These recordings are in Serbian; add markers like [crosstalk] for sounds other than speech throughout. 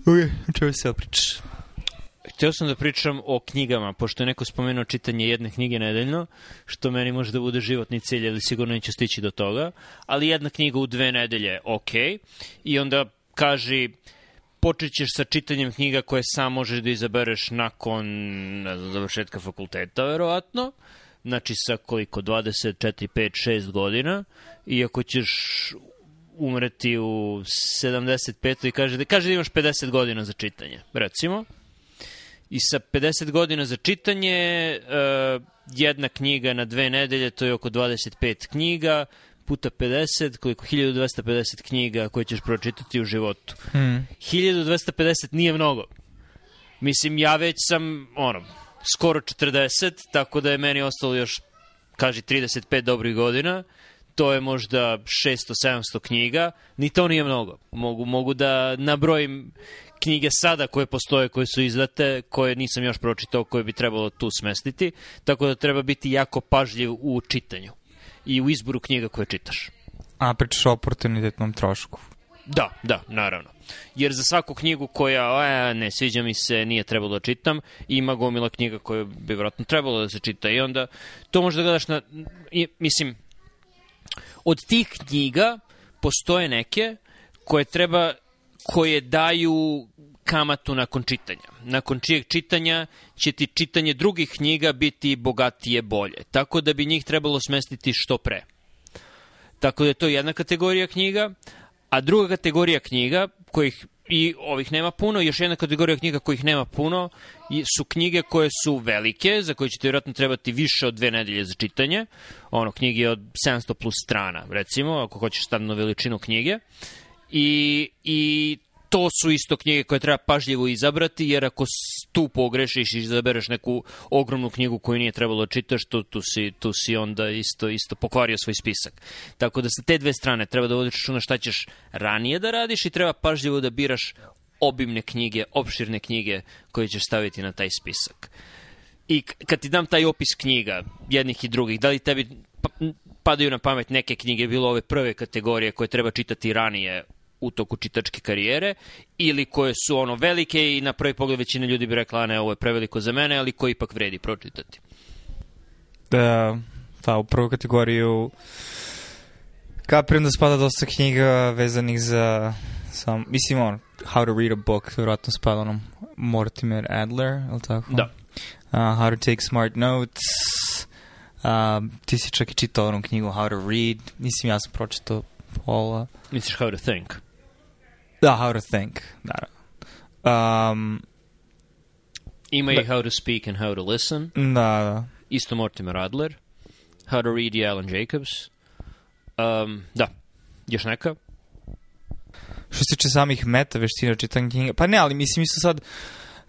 Ok, čemu se opričaš? Hteo sam da pričam o knjigama, pošto je neko spomenuo čitanje jedne knjige nedeljno, što meni može da bude životni cilj, ali sigurno neću stići do toga, ali jedna knjiga u dve nedelje, ok, i onda kaži počet ćeš sa čitanjem knjiga koje sam možeš da izabereš nakon ne znam, završetka fakulteta, verovatno, znači sa koliko, 24, 5, 6 godina, i ako ćeš umreti u 75. i kaže da, kaže da imaš 50 godina za čitanje, recimo, I sa 50 godina za čitanje, uh, jedna knjiga na dve nedelje, to je oko 25 knjiga, puta 50, koliko 1250 knjiga koje ćeš pročitati u životu. Hmm. 1250 nije mnogo. Mislim, ja već sam, ono, skoro 40, tako da je meni ostalo još, kaži, 35 dobrih godina. To je možda 600-700 knjiga. Ni to nije mnogo. Mogu, mogu da nabrojim knjige sada koje postoje, koje su izdate, koje nisam još pročitao, koje bi trebalo tu smestiti, tako da treba biti jako pažljiv u čitanju i u izboru knjiga koje čitaš. A pričaš o oportunitetnom trošku. Da, da, naravno. Jer za svaku knjigu koja, a, ne, sviđa mi se, nije trebalo da čitam, ima gomila knjiga koja bi vjerojatno trebalo da se čita i onda to možda gledaš na, i, mislim, od tih knjiga postoje neke koje treba koje daju kamatu nakon čitanja. Nakon čijeg čitanja će ti čitanje drugih knjiga biti bogatije bolje. Tako da bi njih trebalo smestiti što pre. Tako da je to jedna kategorija knjiga, a druga kategorija knjiga, kojih i ovih nema puno, još jedna kategorija knjiga kojih nema puno, su knjige koje su velike, za koje ćete vjerojatno trebati više od dve nedelje za čitanje, ono, knjige od 700 plus strana, recimo, ako hoćeš stavno veličinu knjige, i, i to su isto knjige koje treba pažljivo izabrati, jer ako tu pogrešiš i izabereš neku ogromnu knjigu koju nije trebalo čitaš, tu, tu, si, tu si onda isto, isto pokvario svoj spisak. Tako da sa te dve strane treba da vodiš računa šta ćeš ranije da radiš i treba pažljivo da biraš obimne knjige, opširne knjige koje ćeš staviti na taj spisak. I kad ti dam taj opis knjiga, jednih i drugih, da li tebi pa, padaju na pamet neke knjige, bilo ove prve kategorije koje treba čitati ranije u toku čitačke karijere ili koje su ono velike i na prvi pogled većina ljudi bi rekla ne, ovo je preveliko za mene, ali koji ipak vredi pročitati. Da, ta u prvu kategoriju kapiram da spada dosta knjiga vezanih za sam, mislim on, How to read a book, vjerojatno spada onom Mortimer Adler, je li tako? Da. Uh, how to take smart notes, uh, ti si čak i čitao onu knjigu How to read, mislim ja sam pročitao pola. Misliš how to think? Da, how to think, naravno. Um, Ima Da. i how to speak and how to listen. da, da. Isto Mortimer Adler. How to read i Alan Jacobs. Um, da. Još neka? Što se tiče samih meta veština čitanja knjiga, pa ne, ali mislim isto sad,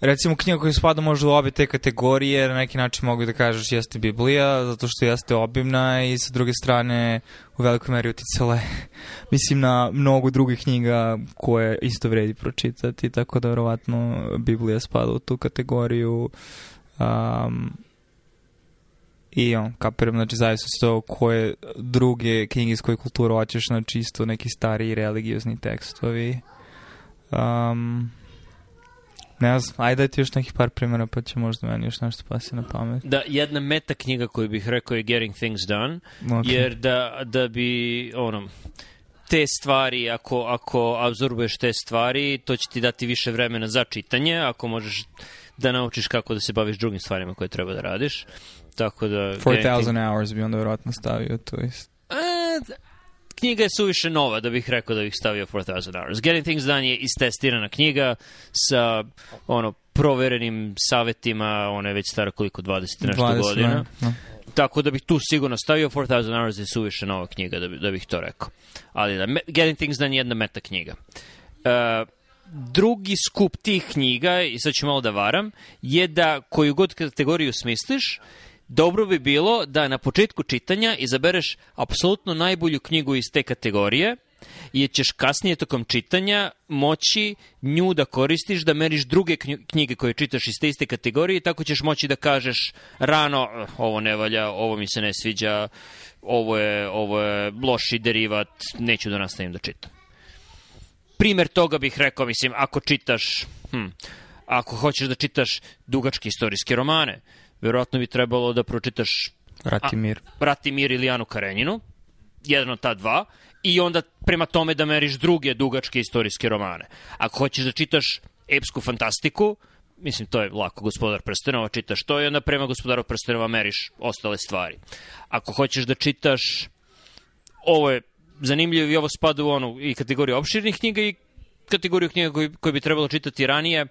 recimo knjiga koja spada možda u obe te kategorije, na neki način mogu da kažeš jeste Biblija, zato što jeste obimna i sa druge strane u velikoj meri uticala je, [laughs] mislim, na mnogo drugih knjiga koje isto vredi pročitati, tako da verovatno Biblija spada u tu kategoriju. Um, I on, kapiram, znači, zavisno se to koje druge knjige iz koje kulturu hoćeš, znači, isto neki stari religiozni tekstovi. Um, ne znam, ajde ti još nekih par primjera, pa će možda meni još nešto pasi na pamet. Da, jedna meta knjiga koju bih rekao je Getting Things Done, Ok. jer da, da bi, ono, te stvari, ako, ako absorbuješ te stvari, to će ti dati više vremena za čitanje, ako možeš da naučiš kako da se baviš drugim stvarima koje treba da radiš. Tako da... Getting 4000 hours bi onda verovatno stavio, to jest. E, knjiga je suviše nova da bih rekao da bih stavio 4000 hours. Getting Things Done je istestirana knjiga sa ono proverenim savetima, ona je već stara koliko 20 i nešto 20, godina. da. Tako da bih tu sigurno stavio 4000 hours je suviše nova knjiga da, bi, da bih to rekao. Ali da, Getting Things Done je jedna meta knjiga. Uh, drugi skup tih knjiga, i sad ću malo da varam, je da koju god kategoriju smisliš, dobro bi bilo da na početku čitanja izabereš apsolutno najbolju knjigu iz te kategorije, jer ćeš kasnije tokom čitanja moći nju da koristiš, da meriš druge knjige koje čitaš iz te iste kategorije i tako ćeš moći da kažeš rano "Eh, ovo ne valja, ovo mi se ne sviđa, ovo je, ovo je loši derivat, neću da nastavim da čitam. primer toga bih rekao, mislim, ako čitaš, hm, ako hoćeš da čitaš dugačke istorijske romane, verovatno bi trebalo da pročitaš Ratimir. A, Ratimir ili Anu Karenjinu, jedan od ta dva, i onda prema tome da meriš druge dugačke istorijske romane. Ako hoćeš da čitaš epsku fantastiku, mislim, to je lako, gospodar prstenova, čitaš to i onda prema gospodaru prstenova meriš ostale stvari. Ako hoćeš da čitaš, ovo je zanimljivo i ovo spada u onu i kategoriju opširnih knjiga i kategoriju knjiga koju, koju bi trebalo čitati ranije.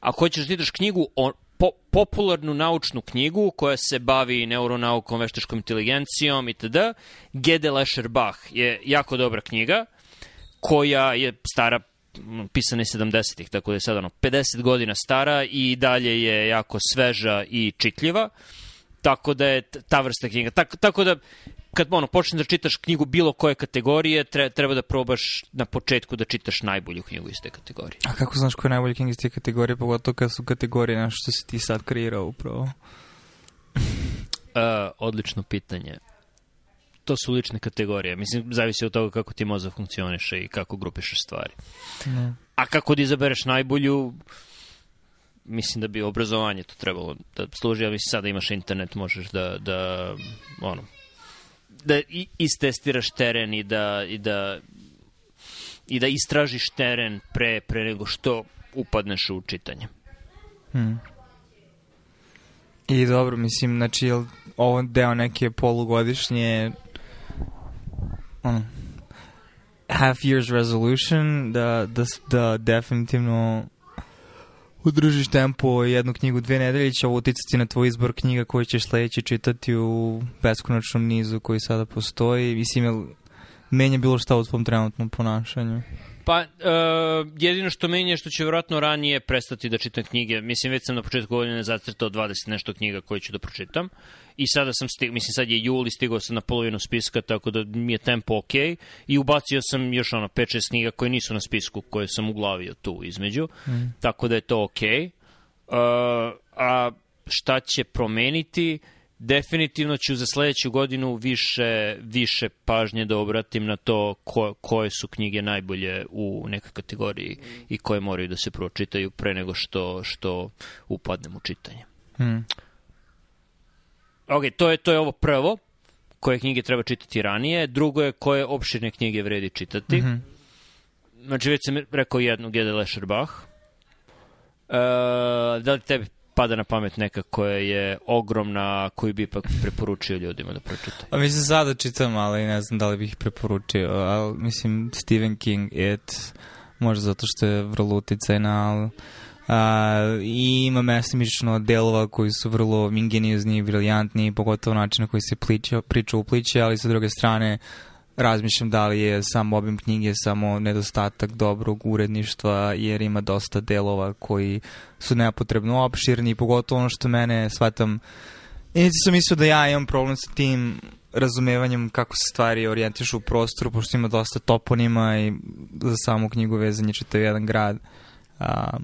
Ako hoćeš da čitaš knjigu o po, popularnu naučnu knjigu koja se bavi neuronaukom, veštačkom inteligencijom itd. Gede Lesher Bach je jako dobra knjiga koja je stara pisane 70-ih, tako da je sad ono 50 godina stara i dalje je jako sveža i čitljiva. Tako da je ta vrsta knjiga. Tako, tako da kad ono, počneš da čitaš knjigu bilo koje kategorije, treba, treba da probaš na početku da čitaš najbolju knjigu iz te kategorije. A kako znaš koja je najbolja knjiga iz te kategorije, pogotovo kad su kategorije nešto što si ti sad kreirao upravo? uh, [laughs] odlično pitanje. To su lične kategorije. Mislim, zavisi od toga kako ti mozak funkcioniše i kako grupišeš stvari. Ne. A kako da izabereš najbolju, mislim da bi obrazovanje to trebalo da služi, ali mislim sada imaš internet, možeš da, da ono, da istestiraš teren i da, i da i da istražiš teren pre, pre nego što upadneš u čitanje. Hmm. I dobro, mislim, znači, je ovo deo neke polugodišnje ono, half year's resolution da, da, da definitivno udržiš tempo jednu knjigu dve nedelje će ovo uticati na tvoj izbor knjiga koju ćeš sledeće čitati u beskonačnom nizu koji sada postoji. Mislim, jel menja bilo šta u tvom trenutnom ponašanju? Pa, uh, jedino što menja je što će vjerojatno ranije prestati da čitam knjige. Mislim, već sam na početku godine zacrtao 20 nešto knjiga koje ću da pročitam. I sada sam stigao, mislim, sad je jul i stigao sam na polovinu spiska, tako da mi je tempo ok. I ubacio sam još ono 5-6 knjiga koje nisu na spisku, koje sam uglavio tu između. Mm. Tako da je to ok. Uh, a šta će promeniti? Definitivno ću za sledeću godinu više, više pažnje da obratim na to ko, koje su knjige najbolje u nekoj kategoriji i koje moraju da se pročitaju pre nego što, što upadnem u čitanje. Hmm. Ok, to je, to je ovo prvo, koje knjige treba čitati ranije. Drugo je koje opširne knjige vredi čitati. Mhm. Znači, već sam rekao jednu, Gede Lescherbach. Uh, da li tebi pada na pamet neka koja je ogromna, koju bi ipak preporučio ljudima da pročitaju? A mislim, sada čitam, ali ne znam da li bih preporučio. Ali, mislim, Stephen King, It, možda zato što je vrlo uticajna, ali... A, I ima mestimično delova koji su vrlo ingenijuzni i briljantni, pogotovo način na koji se pliče, priča upliče, ali sa druge strane razmišljam da li je sam obim knjige samo nedostatak dobrog uredništva jer ima dosta delova koji su nepotrebno opširni pogotovo ono što mene shvatam i sam mislio da ja imam problem sa tim razumevanjem kako se stvari orijentišu u prostoru pošto ima dosta toponima i za samu knjigu vezanje čitav jedan grad. A,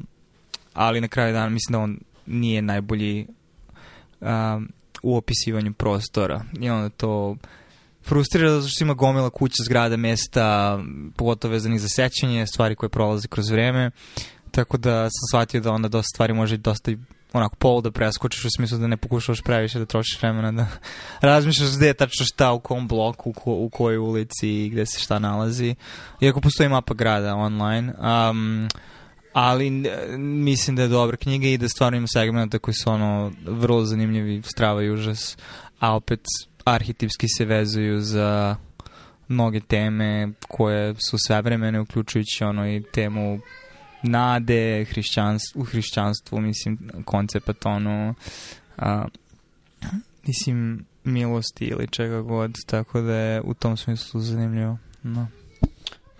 ali na kraju dana mislim da on nije najbolji a, u opisivanju prostora i onda to frustrira zato što ima gomila kuća, zgrada, mesta, pogotovo vezanih za sećanje, stvari koje prolaze kroz vreme. Tako da sam shvatio da onda dosta stvari može dosta onako pol da preskočiš u smislu da ne pokušavaš previše da trošiš vremena da [laughs] razmišljaš gde je tačno šta u kom bloku, u, ko, u kojoj ulici i gde se šta nalazi. Iako postoji mapa grada online. Um, ali mislim da je dobra knjiga i da stvarno ima segmenta koji su ono vrlo zanimljivi, strava i užas, a opet arhetipski se vezuju za mnoge teme koje su savremene, uključujući ono i temu nade, hrišćanstvu, u hrišćanstvu, mislim, koncept ono, a, mislim, milosti ili čega god, tako da je u tom smislu zanimljivo. No.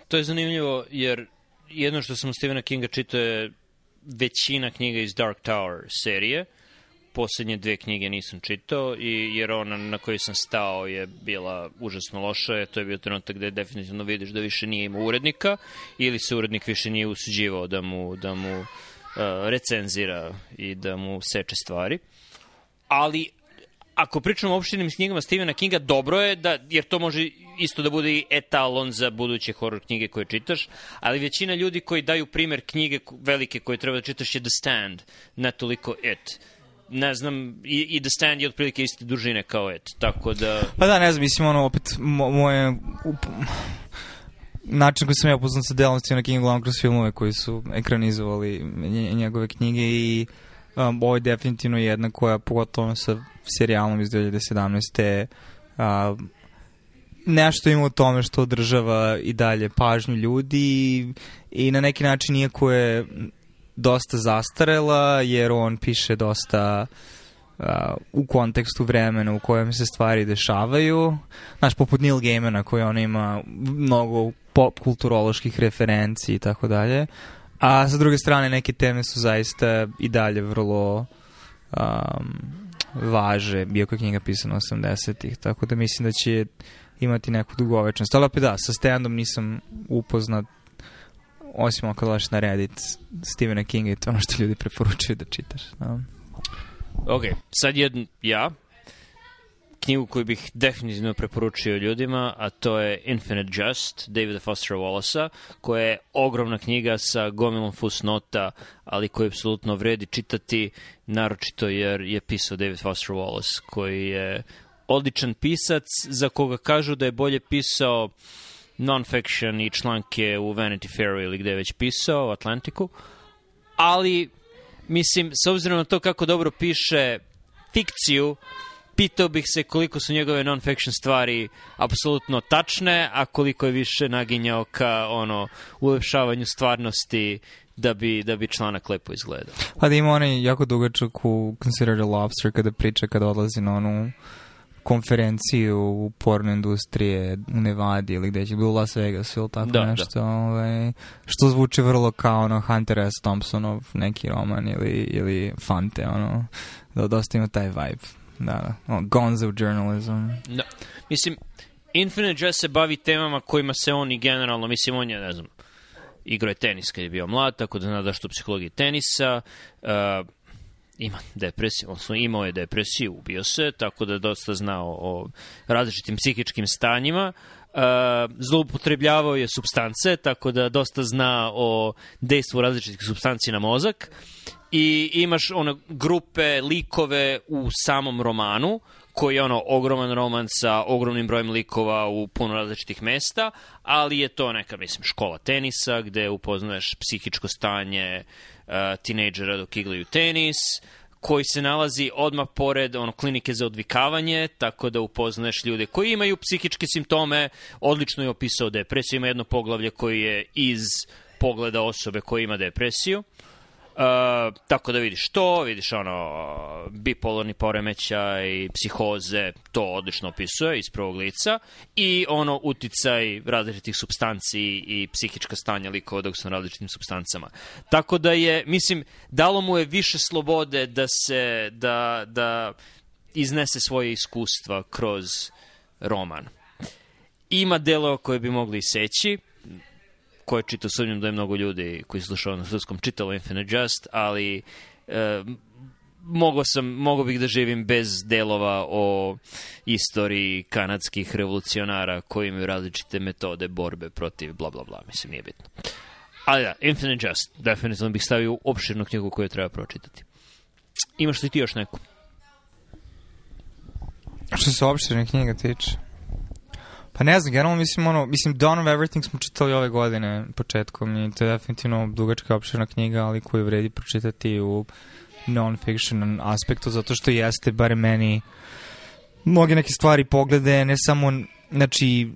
To je zanimljivo jer jedno što sam Stephena Kinga čitao je većina knjiga iz Dark Tower serije, poslednje dve knjige nisam čitao, i, jer ona na kojoj sam stao je bila užasno loša, to je bio trenutak gde definitivno vidiš da više nije imao urednika, ili se urednik više nije usuđivao da mu, da mu uh, recenzira i da mu seče stvari. Ali ako pričamo o opštinim knjigama Stephena Kinga, dobro je, da, jer to može isto da bude i etalon za buduće horror knjige koje čitaš, ali većina ljudi koji daju primer knjige velike koje treba da čitaš je The Stand, ne toliko It. Ne znam, i, i The Stand je otprilike iste dužine kao It, tako da... Pa da, ne znam, mislim, ono, opet, mo, moje... Up, način koji sam ja upoznat sa delnosti na King uglavnom kroz filmove koji su ekranizovali njegove knjige i um, ovo je definitivno jedna koja, pogotovo sa serijalom iz 2017. Uh, nešto ima u tome što održava i dalje pažnju ljudi i, i na neki način iako je dosta zastarela jer on piše dosta uh, u kontekstu vremena u kojem se stvari dešavaju. Znaš, poput Neil Gaimana koji on ima mnogo pop kulturoloških referenci i tako dalje. A sa druge strane neke teme su zaista i dalje vrlo um, važe, iako je knjiga pisana 80-ih, tako da mislim da će imati neku dugovečnost. Ali opet da, sa stand-om nisam upoznat osim ako dođeš na Reddit Stephena Kinga i to ono što ljudi preporučuju da čitaš. No. Ok, sad jedan ja, knjigu koju bih definitivno preporučio ljudima, a to je Infinite Just, Davida Fostera Wallace-a, koja je ogromna knjiga sa gomilom fusnota, ali koju apsolutno vredi čitati, naročito jer je pisao David Foster Wallace, koji je odličan pisac, za koga kažu da je bolje pisao non-fiction i članke u Vanity Fair ili gde je već pisao, u Atlantiku, ali mislim, s obzirom na to kako dobro piše fikciju, pitao bih se koliko su njegove non-fiction stvari apsolutno tačne, a koliko je više naginjao ka ono, ulepšavanju stvarnosti da bi, da bi članak lepo izgledao. Pa da ima onaj jako dugačak u Consider the Lobster kada priča kada odlazi na onu konferenciju u porno industrije u Nevadi ili gde će bilo u Las Vegas ili tako da, nešto. Da. Ovaj, što zvuči vrlo kao ono Hunter S. Thompsonov neki roman ili, ili Fante, ono, da dosta ima taj vibe. Da, da. Gonzo journalism. Da. Mislim, Infinite Jest se bavi temama kojima se on i generalno, mislim, on je, ne znam, igrao je tenis kad je bio mlad, tako da zna da što psihologije tenisa, uh, ima depresiju, odnosno imao je depresiju, ubio se, tako da je dosta znao o različitim psihičkim stanjima. Uh, zloupotrebljavao je substance, tako da dosta zna o dejstvu različitih substanci na mozak i imaš ono grupe, likove u samom romanu, koji je ono ogroman roman sa ogromnim brojem likova u puno različitih mesta, ali je to neka, mislim, škola tenisa gde upoznaješ psihičko stanje uh, tinejdžera dok igraju tenis, koji se nalazi odmah pored ono, klinike za odvikavanje, tako da upoznaješ ljude koji imaju psihičke simptome, odlično je opisao depresiju, ima jedno poglavlje koji je iz pogleda osobe koja ima depresiju. Uh, tako da vidiš to, vidiš ono bipolarni poremećaj, psihoze, to odlično opisuje iz prvog lica i ono uticaj različitih substanci i psihička stanja likova dok su na različitim substancama. Tako da je, mislim, dalo mu je više slobode da se, da, da iznese svoje iskustva kroz roman. Ima delova koje bi mogli seći, ko je čitao, sumnjam da je mnogo ljudi koji slušao na srpskom čitalo Infinite Just, ali e, mogo sam, mogo bih da živim bez delova o istoriji kanadskih revolucionara koji imaju različite metode borbe protiv bla bla bla, mislim nije bitno. Ali da, Infinite Just, definitivno bih stavio u opširnu knjigu koju treba pročitati. Imaš li ti još neku? Što se opširne knjiga tiče? Pa ne znam, generalno mislim, ono, mislim, Dawn of Everything smo čitali ove godine početkom i to je definitivno dugačka opširna knjiga, ali koju vredi pročitati u non-fiction aspektu, zato što jeste, bare meni, mnoge neke stvari poglede, ne samo, znači,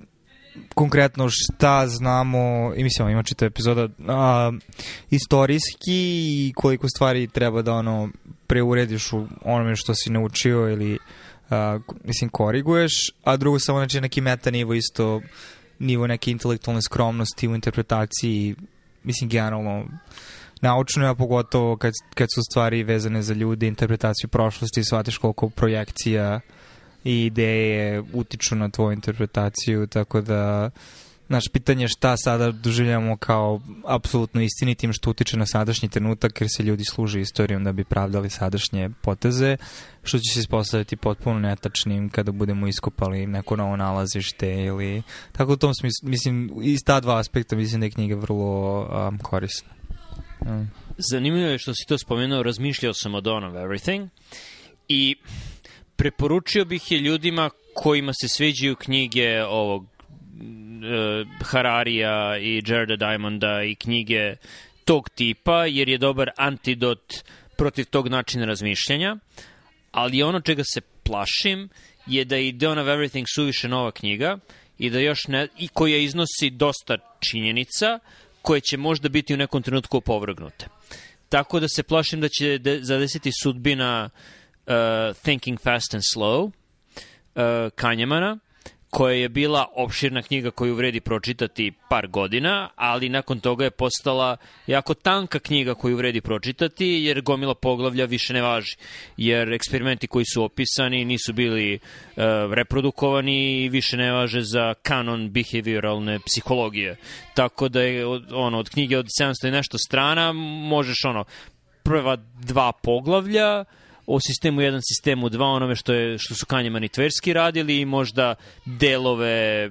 konkretno šta znamo, i mislim, ima čita epizoda, a, istorijski i koliko stvari treba da ono preurediš u onome što si naučio ili uh, mislim, koriguješ, a drugo samo znači neki meta nivo isto nivo neke intelektualne skromnosti u interpretaciji, mislim, generalno naučno, a pogotovo kad, kad su stvari vezane za ljude, interpretaciju prošlosti, shvatiš koliko projekcija i ideje utiču na tvoju interpretaciju, tako da Naš pitanje je šta sada doživljamo kao apsolutno istinitim što utiče na sadašnji trenutak jer se ljudi služe istorijom da bi pravdali sadašnje poteze što će se ispostaviti potpuno netačnim kada budemo iskopali neko novo nalazište ili tako u tom smislu, mislim, iz ta dva aspekta mislim da je knjiga vrlo um, korisna. Um. Zanimljivo je što si to spomenuo, razmišljao sam o Dawn of Everything i preporučio bih je ljudima kojima se sveđaju knjige ovog Hararija i Jareda Diamonda i knjige tog tipa, jer je dobar antidot protiv tog načina razmišljanja, ali ono čega se plašim je da je Dawn of Everything suviše nova knjiga i da još ne, i koja iznosi dosta činjenica koje će možda biti u nekom trenutku opovrgnute. Tako da se plašim da će de, zadesiti sudbina uh, Thinking Fast and Slow uh, Kanjemana, koja je bila opširna knjiga koju vredi pročitati par godina, ali nakon toga je postala jako tanka knjiga koju vredi pročitati, jer gomila poglavlja više ne važi. Jer eksperimenti koji su opisani nisu bili uh, reprodukovani i više ne važe za kanon behavioralne psihologije. Tako da je od, ono, od knjige od 700 i nešto strana možeš ono, prva dva poglavlja, o sistemu 1, sistemu 2, onome što, je, što su Kanjeman i Tverski radili i možda delove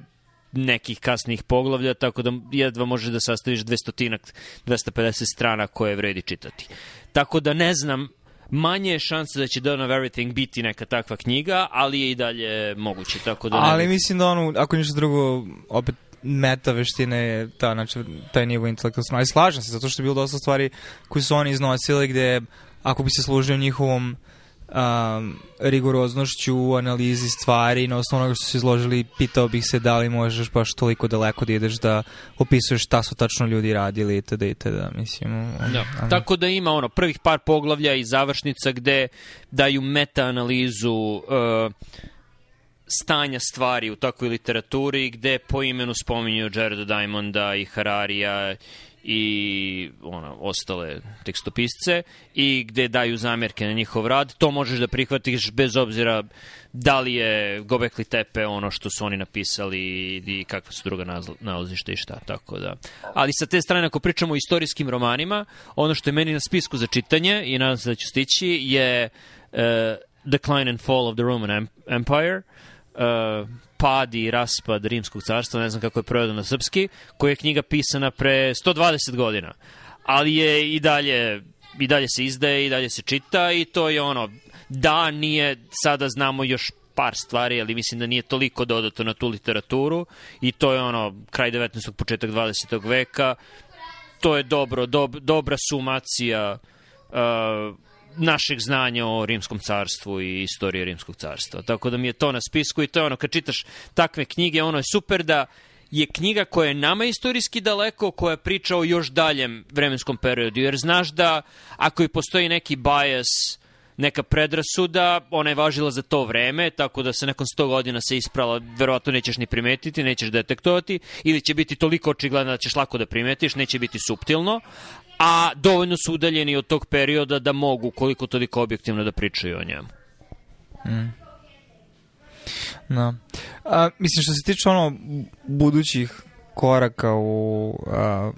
nekih kasnih poglavlja, tako da jedva možeš da sastaviš 200 250 strana koje vredi čitati. Tako da ne znam, manje je šanse da će Dawn of Everything biti neka takva knjiga, ali je i dalje moguće. Tako da ali ne... mislim da ono, ako ništa drugo, opet meta veštine je ta, znači, taj nivo intelektualnosti. Ali slažem se, zato što je bilo dosta stvari koje su oni iznosili gde ako bi se služio njihovom um, rigoroznošću u analizi stvari na osnovu onoga što su izložili, pitao bih se da li možeš baš toliko daleko da ideš da opisuješ šta su tačno ljudi radili itd. itd. Mislim, da. Um, Tako da ima ono prvih par poglavlja i završnica gde daju meta-analizu uh, stanja stvari u takvoj literaturi gde po imenu spominju Jareda Diamonda i Hararija i ono, ostale tekstopisce i gde daju zamjerke na njihov rad, to možeš da prihvatiš bez obzira da li je Gobekli Tepe ono što su oni napisali i kakva su druga nalazišta i šta, tako da. Ali sa te strane, ako pričamo o istorijskim romanima, ono što je meni na spisku za čitanje i nadam se da ću stići je uh, Decline and Fall of the Roman Empire, uh, pad i raspad Rimskog carstva, ne znam kako je prevedeno na srpski, koja je knjiga pisana pre 120 godina. Ali je i dalje i dalje se izdaje i dalje se čita i to je ono da nije sada znamo još par stvari, ali mislim da nije toliko dodato na tu literaturu i to je ono kraj 19. početak 20. veka. To je dobro, dob, dobra sumacija uh, našeg znanja o Rimskom carstvu i istorije Rimskog carstva. Tako da mi je to na spisku i to je ono, kad čitaš takve knjige, ono je super da je knjiga koja je nama istorijski daleko, koja priča o još daljem vremenskom periodu, jer znaš da ako i postoji neki bias, neka predrasuda, ona je važila za to vreme, tako da se nakon 100 godina se isprala, verovatno nećeš ni primetiti, nećeš detektovati, ili će biti toliko očigledno da ćeš lako da primetiš, neće biti subtilno, a dovoljno su udaljeni od tog perioda da mogu koliko toliko objektivno da pričaju o njemu. Mm. No. A, mislim, što se tiče ono budućih koraka u a,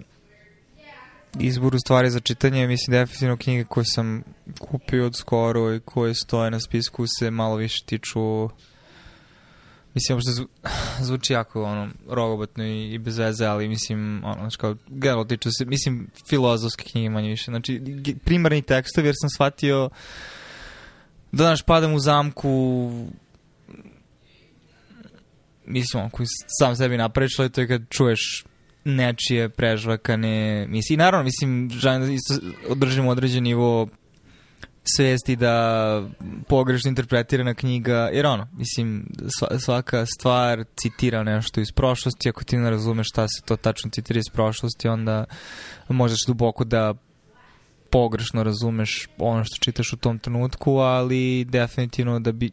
izboru stvari za čitanje, mislim definitivno knjige koje sam kupio od skoro i koje stoje na spisku se malo više tiču mislim, uopšte zvu, [sighs] zvuči jako ono, rogobotno i, i bez veze, ali mislim, ono, znači kao, generalno tiče se, mislim, filozofske knjige manje više. Znači, primarni tekstovi, jer sam shvatio da, znaš, padam u zamku mislim, on koji sam sebi napraviš, ali to je kad čuješ nečije prežvakane misli. I naravno, mislim, želim da isto održimo određen nivo svesti da pogrešno interpretirana knjiga, jer ono, mislim, svaka stvar citira nešto iz prošlosti, ako ti ne razumeš šta se to tačno citira iz prošlosti, onda možeš duboko da pogrešno razumeš ono što čitaš u tom trenutku, ali definitivno da bi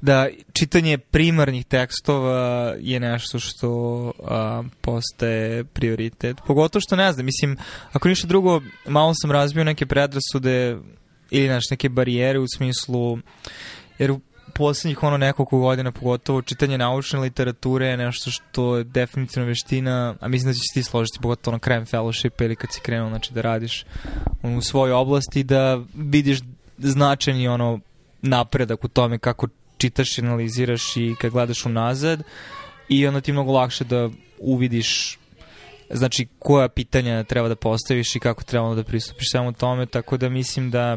da čitanje primarnih tekstova je nešto što a, postaje prioritet. Pogotovo što ne znam, mislim, ako ništa drugo, malo sam razbio neke predrasude ili naš neke barijere u smislu jer poslednjih ono nekoliko godina, pogotovo čitanje naučne literature je nešto što je definitivno veština, a mislim da će se ti složiti, pogotovo ono krajem fellowshipa ili kad si krenuo znači, da radiš ono, u svojoj oblasti, da vidiš značajni ono napredak u tome kako čitaš i analiziraš i kad gledaš unazad i onda ti mnogo lakše da uvidiš znači koja pitanja treba da postaviš i kako treba da pristupiš samo tome, tako da mislim da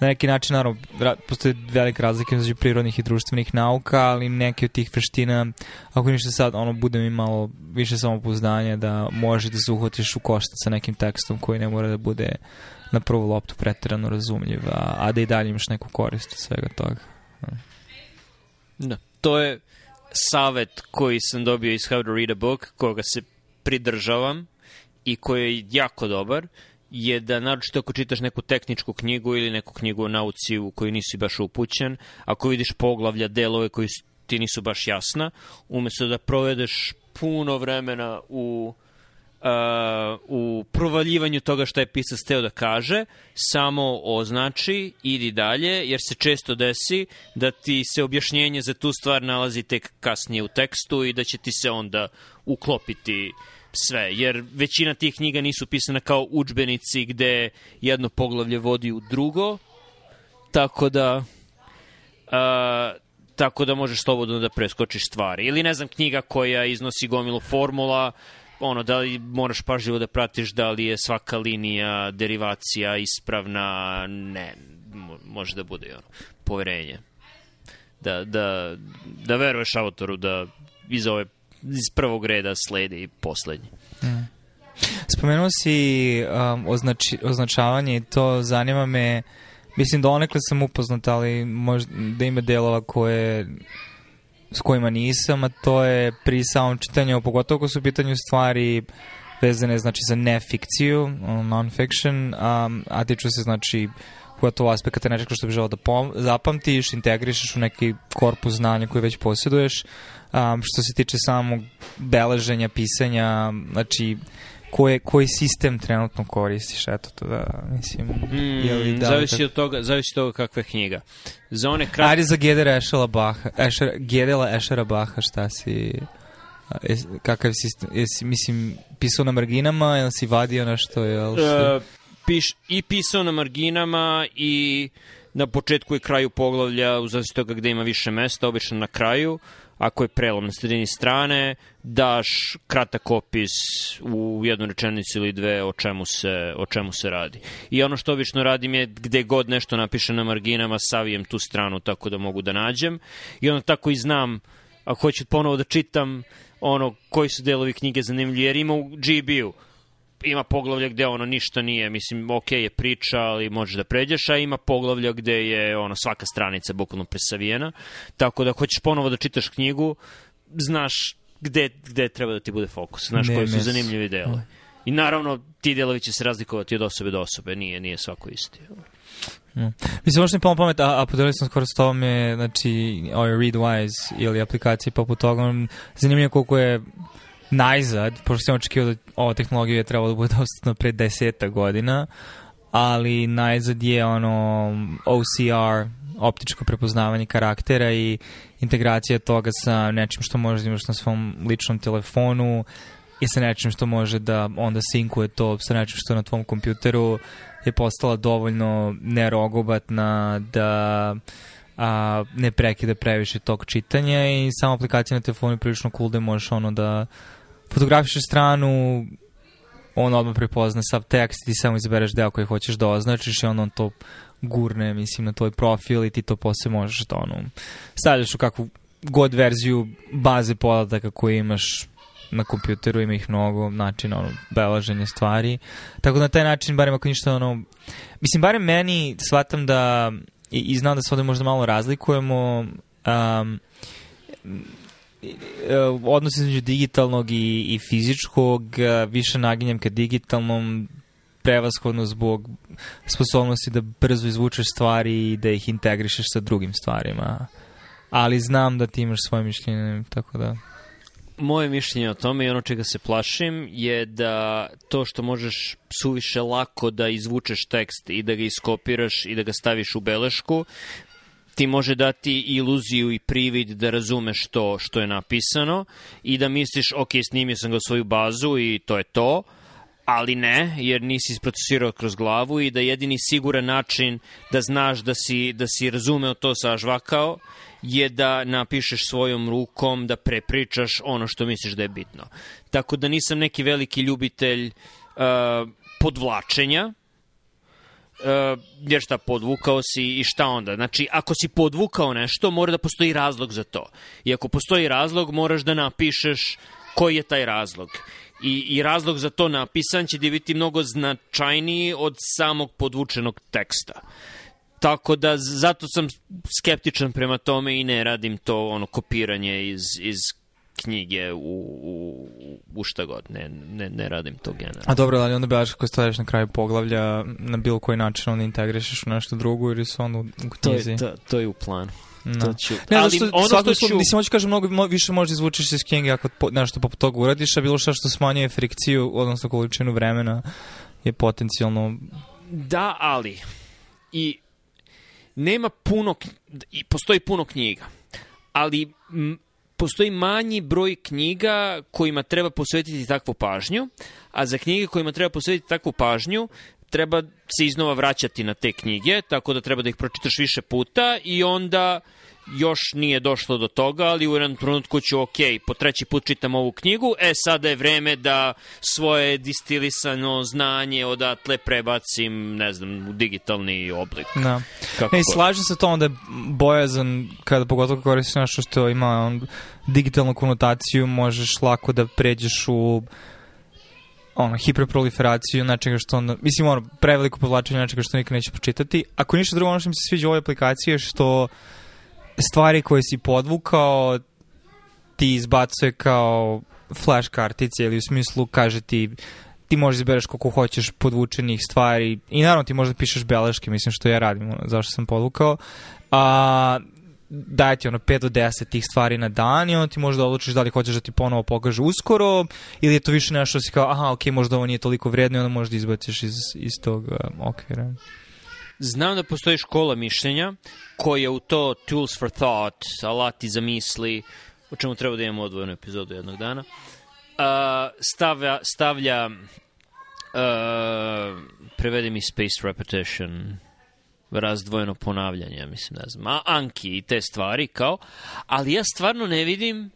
na neki način, naravno, postoje velike razlike između prirodnih i društvenih nauka, ali neke od tih veština, ako ništa sad, ono, bude mi malo više samopouzdanja da možeš da se uhvatiš u koštac sa nekim tekstom koji ne mora da bude na prvu loptu pretirano razumljiv, a, a da i dalje imaš neku korist od svega toga. Da, to je savet koji sam dobio iz How to Read a Book, koga se pridržavam i koji je jako dobar, je da naročito ako čitaš neku tehničku knjigu ili neku knjigu o nauci u koju nisi baš upućen, ako vidiš poglavlja, delove koji ti nisu baš jasna, umesto da provedeš puno vremena u uh, u provaljivanju toga šta je pisac teo da kaže, samo označi, idi dalje, jer se često desi da ti se objašnjenje za tu stvar nalazi tek kasnije u tekstu i da će ti se onda uklopiti sve, jer većina tih knjiga nisu pisana kao učbenici gde jedno poglavlje vodi u drugo, tako da uh, tako da možeš slobodno da preskočiš stvari. Ili ne znam, knjiga koja iznosi gomilu formula, ono, da li moraš pažljivo da pratiš da li je svaka linija, derivacija ispravna, ne, može da bude ono, poverenje. Da, da, da veruješ autoru da iz ove iz prvog reda sledi poslednji. Mm. Spomenuo si um, označi, označavanje i to zanima me, mislim da onekle sam upoznat, ali možda da ima delova koje s kojima nisam, a to je pri samom čitanju, pogotovo ako su u pitanju stvari vezane znači za nefikciju, non-fiction, um, a tiču se znači pogotovo aspekata nečega što bi želao da zapamtiš, integrišeš u neki korpus znanja koji već posjeduješ. Um, što se tiče samog beleženja, pisanja, znači koje, koji sistem trenutno koristiš, eto to da, mislim... Mm, je li da zavisi, kad... od toga, zavisi od toga kakva je knjiga. Za one kratke... Ajde za Gedera Ešela Baha, Ešer, Gedela Ešera Baha, šta si... Es, kakav sistem, jesi, mislim, pisao na marginama ili si vadio nešto, jel? Uh, piš, I pisao na marginama i na početku i kraju poglavlja, u zavisi toga gde ima više mesta, obično na kraju. Uh, ako je prelom na sredini strane, daš kratak opis u jednu rečenicu ili dve o čemu se, o čemu se radi. I ono što obično radim je gde god nešto napiše na marginama, savijem tu stranu tako da mogu da nađem. I onda tako i znam, ako hoću ponovo da čitam, ono, koji su delovi knjige zanimljivi, jer ima u GB-u ima poglavlja gde ono ništa nije, mislim, ok je priča, ali možeš da pređeš, a ima poglavlja gde je ono svaka stranica bukvalno presavijena, tako da hoćeš ponovo da čitaš knjigu, znaš gde, gde treba da ti bude fokus, znaš ne, koji su zanimljivi delovi. I naravno, ti delovi će se razlikovati od osobe do osobe, nije, nije svako isti. Mm. Mislim, možda mi pomoći pamet, a, a podelili sam skoro s tome, znači, ovaj Readwise ili aplikacije poput toga, zanimljivo koliko je najzad, pošto sam očekio da ova tehnologija je trebala da bude [laughs] dostupna pre deseta godina, ali najzad je ono OCR, optičko prepoznavanje karaktera i integracija toga sa nečim što možeš da imaš na svom ličnom telefonu i sa nečim što može da onda sinkuje to sa nečim što je na tvom kompjuteru je postala dovoljno nerogobatna da a, ne prekida previše tog čitanja i sama aplikacija na telefonu je prilično cool da možeš ono da fotografišeš stranu, on odmah prepozna sav tekst, ti samo izabereš deo koji hoćeš da označiš i on, on to gurne, mislim, na tvoj profil i ti to posle možeš da ono, stavljaš u kakvu god verziju baze podataka koje imaš na kompjuteru, ima ih mnogo načina ono, belaženja stvari. Tako da na taj način, barem ako ništa, ono, mislim, barem meni shvatam da, i, i znam da se ovde možda malo razlikujemo, um, odnos između digitalnog i, i fizičkog e, više naginjem ka digitalnom prevashodno zbog sposobnosti da brzo izvučeš stvari i da ih integrišeš sa drugim stvarima. Ali znam da ti imaš svoje mišljenje, tako da... Moje mišljenje o tome i ono čega se plašim je da to što možeš suviše lako da izvučeš tekst i da ga iskopiraš i da ga staviš u belešku, ti može dati iluziju i privid da razumeš to što je napisano i da misliš, ok, snimio sam ga u svoju bazu i to je to, ali ne, jer nisi isprocesirao kroz glavu i da jedini siguran način da znaš da si, da si razumeo to sažvakao je da napišeš svojom rukom, da prepričaš ono što misliš da je bitno. Tako da nisam neki veliki ljubitelj uh, podvlačenja, uh, jer šta, podvukao si i šta onda? Znači, ako si podvukao nešto, mora da postoji razlog za to. I ako postoji razlog, moraš da napišeš koji je taj razlog. I, i razlog za to napisan će ti biti mnogo značajniji od samog podvučenog teksta. Tako da zato sam skeptičan prema tome i ne radim to ono kopiranje iz, iz knjige u, u, u šta god. Ne, ne, ne radim to generalno. A dobro, ali onda bilaš ako stvaraš na kraju poglavlja na bilo koji način onda integrišeš u nešto drugo ili su onda u knjizi? To je, to, to je u planu. No. To ću, Ne, ali što, ono što ću... Mislim, hoću kažem, mnogo mo, više možda izvučeš iz knjige ako po, nešto poput toga uradiš, a bilo šta što smanjuje frikciju, odnosno količinu vremena je potencijalno... Da, ali i nema puno, i postoji puno knjiga, ali m, postoji manji broj knjiga kojima treba posvetiti takvu pažnju, a za knjige kojima treba posvetiti takvu pažnju treba se iznova vraćati na te knjige, tako da treba da ih pročitaš više puta i onda još nije došlo do toga, ali u jednom trenutku ću, ok, po treći put čitam ovu knjigu, e, sada je vreme da svoje distilisano znanje odatle prebacim, ne znam, u digitalni oblik. Da. Kako god. slažem se to onda je bojazan kada pogotovo koristiš nešto što ima on, digitalnu konotaciju, možeš lako da pređeš u ono, hiperproliferaciju nečega što onda, mislim, ono, preveliko povlačenje nečega što nikad neće pročitati. Ako ništa drugo, ono što mi se sviđa u ovoj aplikaciji je što stvari koje si podvukao ti izbacuje kao flash kartice ili u smislu kaže ti ti možeš izbereš koliko hoćeš podvučenih stvari i naravno ti možda pišeš beleške, mislim što ja radim, zašto sam podvukao. A, daje ti ono 5 do 10 tih stvari na dan i onda ti možda odlučiš da li hoćeš da ti ponovo pokaže uskoro ili je to više nešto si kao aha ok, možda ovo nije toliko vredno i onda možda izbaciš iz, iz tog um, okvira. Znam da postoji škola mišljenja koja u to Tools for Thought, alati za misli, o čemu treba da imamo odvojenu epizodu jednog dana, uh, stavlja, stavlja uh, prevedi mi spaced repetition, razdvojeno ponavljanje, ja mislim, ne znam, a Anki i te stvari, kao, ali ja stvarno ne vidim,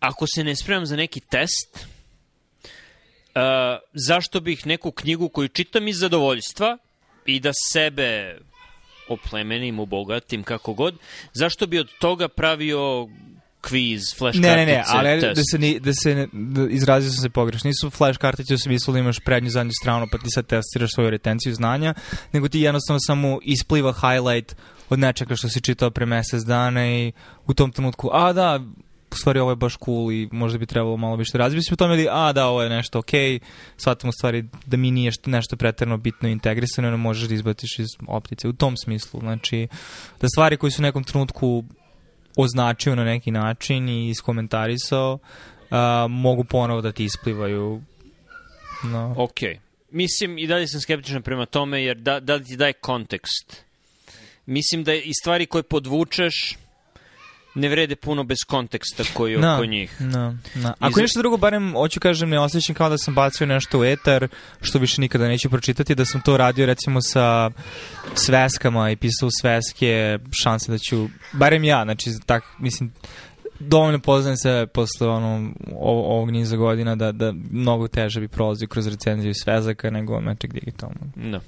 ako se ne spremam za neki test, uh, zašto bih neku knjigu koju čitam iz zadovoljstva i da sebe oplemenim, obogatim, kako god, zašto bi od toga pravio kviz, flash Ne, ne, kartice, ne, ali test? da se, ni, da se da izrazio sam se pogrešno. Nisu flash kartice u smislu da imaš prednju zadnju stranu pa ti sad testiraš svoju retenciju znanja, nego ti jednostavno samo ispliva highlight od nečega što si čitao pre mesec dana i u tom trenutku, a da, stvari ovo je baš cool i možda bi trebalo malo više razmisliti o tome ili a da, ovo je nešto okej, okay, shvatam u stvari da mi nije što- nešto preterano bitno integrisano, ne možeš da izbaciš iz optice. U tom smislu, znači da stvari koje su u nekom trenutku označio na neki način i iskomentarisao, uh, mogu ponovo da ti isplivaju. No. Ok. Mislim, i dalje sam skeptičan prema tome, jer da, da li ti daje kontekst. Mislim da i stvari koje podvučeš ne vrede puno bez konteksta koji je No, oko njih. no, no. Ako za- ništa drugo, barem hoću kažem, ne osjećam kao da sam bacio nešto u etar, što više nikada neću pročitati, da sam to radio recimo sa sveskama i pisao sveske, šanse da ću, barem ja, znači, tak, mislim, dovoljno poznajem se posle ono, ovo- ovog niza godina da, da mnogo teže bi prolazio kroz recenziju svezaka nego nečeg digitalnog. Da.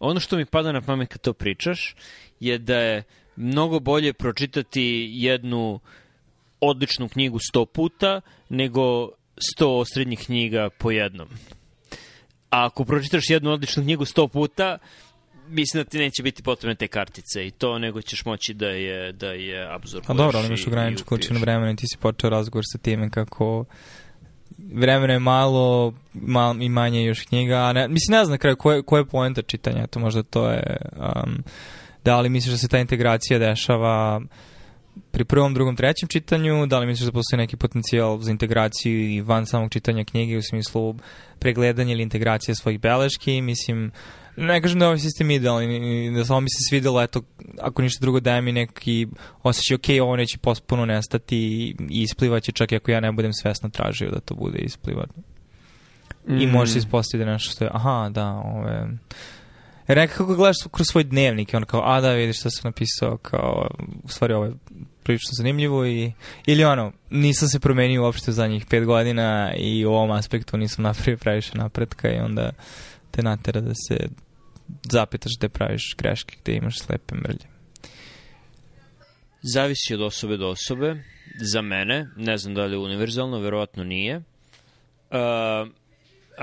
Ono što mi pada na pamet kad to pričaš je da je mnogo bolje pročitati jednu odličnu knjigu sto puta nego sto srednjih knjiga po jednom. A ako pročitaš jednu odličnu knjigu sto puta, mislim da ti neće biti potrebne te kartice i to, nego ćeš moći da je, da je absorbuješ. A Pa dobro, ali imaš ograničenu količinu vremena i ti si počeo razgovor sa time kako vremena je malo, mal, i manje je još knjiga, a ne, mislim ne znam na kraju koja je poenta čitanja, to možda to je um, da li misliš da se ta integracija dešava pri prvom, drugom, trećem čitanju, da li misliš da postoji neki potencijal za integraciju i van samog čitanja knjige u smislu pregledanja ili integracije svojih beleški, mislim, ne kažem da je ovaj sistem idealni, da samo mi se svidelo, eto, ako ništa drugo daje mi neki osjećaj, ok, ovo neće potpuno nestati i isplivaće čak i ako ja ne budem svesno tražio da to bude isplivano. Mm. I može se ispostaviti da nešto što je, aha, da, ove... Jer nekako kako gledaš kroz svoj dnevnik i on kao, a da, vidiš šta sam napisao, kao, u stvari ovo je prilično zanimljivo i, ili ono, nisam se promenio uopšte u zadnjih pet godina i u ovom aspektu nisam napravio previše napretka i onda te natera da se zapitaš gde praviš greške, gde imaš slepe mrlje. Zavisi od osobe do osobe. Za mene, ne znam da li je univerzalno, verovatno nije. Uh,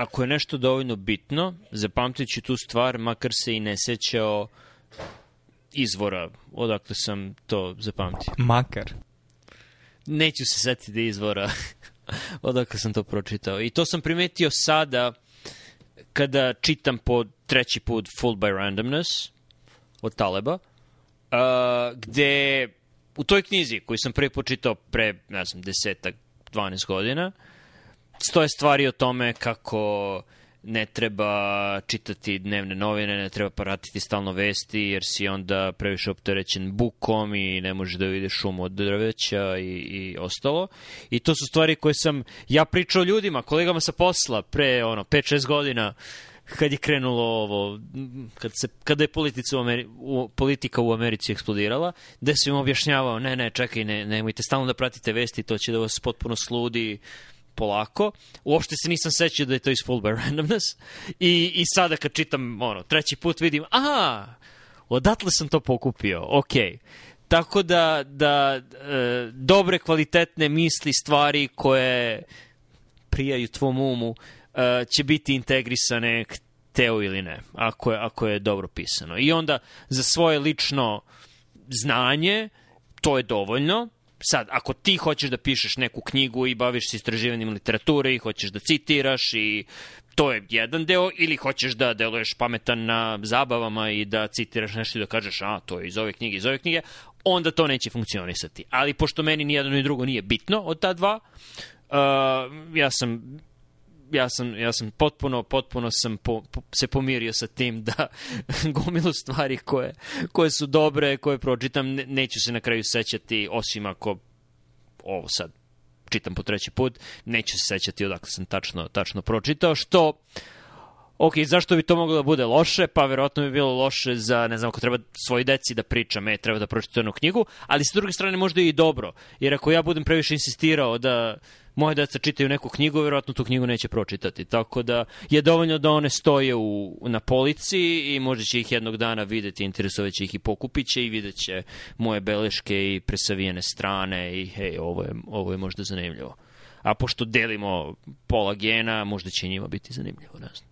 ako je nešto dovoljno bitno, zapamtit ću tu stvar, makar se i ne sećao izvora, odakle sam to zapamtio. Makar? Neću se setiti izvora [laughs] odakle sam to pročitao. I to sam primetio sada kada čitam po treći put Full by Randomness od Taleba, uh, gde u toj knjizi koju sam prvi počitao pre, ne znam, desetak, 12 godina, stoje stvari o tome kako ne treba čitati dnevne novine, ne treba pratiti stalno vesti, jer si onda previše opterećen bukom i ne možeš da vidiš šum od drveća i, i ostalo. I to su stvari koje sam ja pričao ljudima, kolegama sa posla, pre ono, 5-6 godina, kad je krenulo ovo, kad se, kada je politica u, Ameri, u, politika u Americi eksplodirala, gde sam im objašnjavao, ne, ne, čekaj, ne, nemojte stalno da pratite vesti, to će da vas potpuno sludi, polako. Uopšte se nisam sećao da je to iz Full by Randomness. I, I sada kad čitam, ono, treći put vidim, aha, odatle sam to pokupio, okej. Okay. Tako da, da e, dobre, kvalitetne misli, stvari koje prijaju tvom umu, e, će biti integrisane teo ili ne, ako je, ako je dobro pisano. I onda za svoje lično znanje, to je dovoljno, sad, ako ti hoćeš da pišeš neku knjigu i baviš se istraživanjem literature i hoćeš da citiraš i to je jedan deo, ili hoćeš da deluješ pametan na zabavama i da citiraš nešto i da kažeš, a, to je iz ove knjige, iz ove knjige, onda to neće funkcionisati. Ali pošto meni ni jedno ni drugo nije bitno od ta dva, uh, ja sam ja sam, ja sam potpuno, potpuno sam po, po, se pomirio sa tim da [laughs] gomilu stvari koje, koje su dobre, koje pročitam, ne, neću se na kraju sećati, osim ako ovo sad čitam po treći put, neću se sećati odakle sam tačno, tačno pročitao, što ok, zašto bi to moglo da bude loše? Pa verovatno bi bilo loše za, ne znam, ako treba svoj deci da pričam, e, treba da pročitam jednu knjigu, ali sa druge strane možda i dobro, jer ako ja budem previše insistirao da moje deca čitaju neku knjigu, verovatno tu knjigu neće pročitati. Tako da je dovoljno da one stoje u, na polici i možda će ih jednog dana videti, interesovaće ih i pokupit će i vidjet će moje beleške i presavijene strane i hej, ovo je, ovo je možda zanimljivo. A pošto delimo pola gena, možda će njima biti zanimljivo, ne znam.